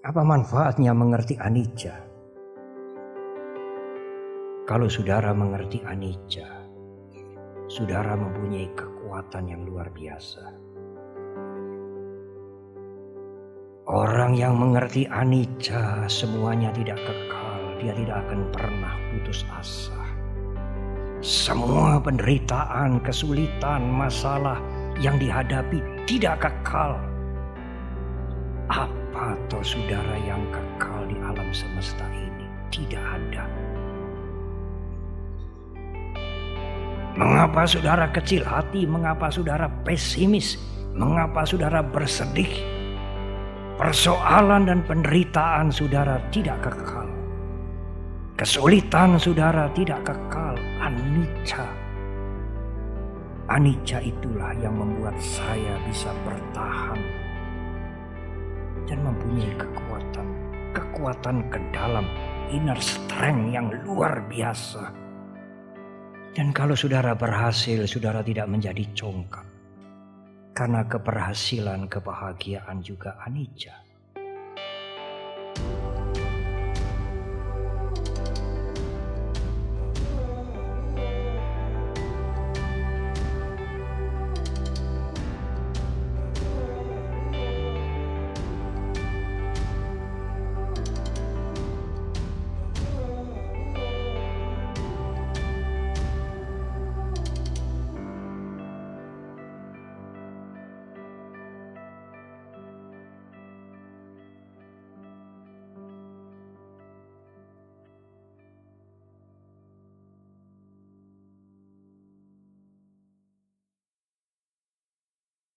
Apa manfaatnya mengerti anicca? Kalau saudara mengerti anicca, saudara mempunyai kekuatan yang luar biasa. Orang yang mengerti anicca semuanya tidak kekal, dia tidak akan pernah putus asa. Semua penderitaan, kesulitan, masalah yang dihadapi tidak kekal. Apa atau saudara yang kekal di alam semesta ini? Tidak ada. Mengapa saudara kecil hati? Mengapa saudara pesimis? Mengapa saudara bersedih? Persoalan dan penderitaan saudara tidak kekal. Kesulitan saudara tidak kekal. Anicca. Anicca itulah yang membuat saya bisa bertahan dan mempunyai kekuatan, kekuatan ke dalam inner strength yang luar biasa. Dan kalau saudara berhasil, saudara tidak menjadi congkak. Karena keberhasilan, kebahagiaan juga anicca.